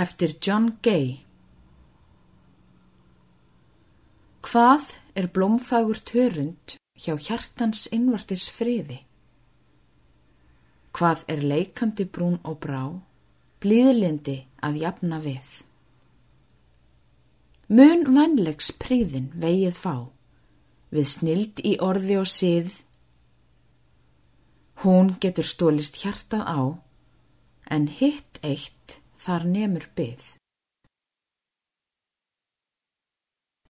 eftir John Gay Hvað er blómfagur törund hjá hjartans innvartis friði? Hvað er leikandi brún og brá, blíðlindi að jafna við? Mun vannlegs príðin vegið fá, við snild í orði og sið. Hún getur stólist hjartað á, en hitt eitt þar nemur byð.